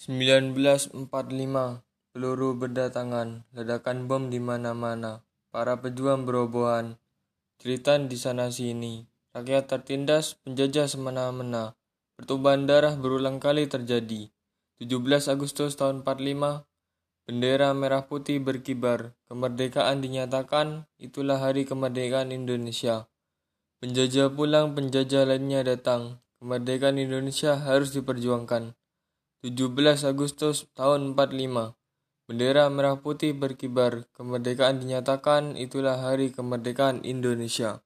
1945 peluru berdatangan, ledakan bom di mana-mana, para pejuang berobohan, cerita di sana sini, rakyat tertindas, penjajah semena-mena, pertumpahan darah berulang kali terjadi. 17 Agustus tahun 45, bendera merah putih berkibar, kemerdekaan dinyatakan, itulah hari kemerdekaan Indonesia. Penjajah pulang, penjajah lainnya datang, kemerdekaan Indonesia harus diperjuangkan. 17 Agustus tahun 45. Bendera merah putih berkibar, kemerdekaan dinyatakan, itulah hari kemerdekaan Indonesia.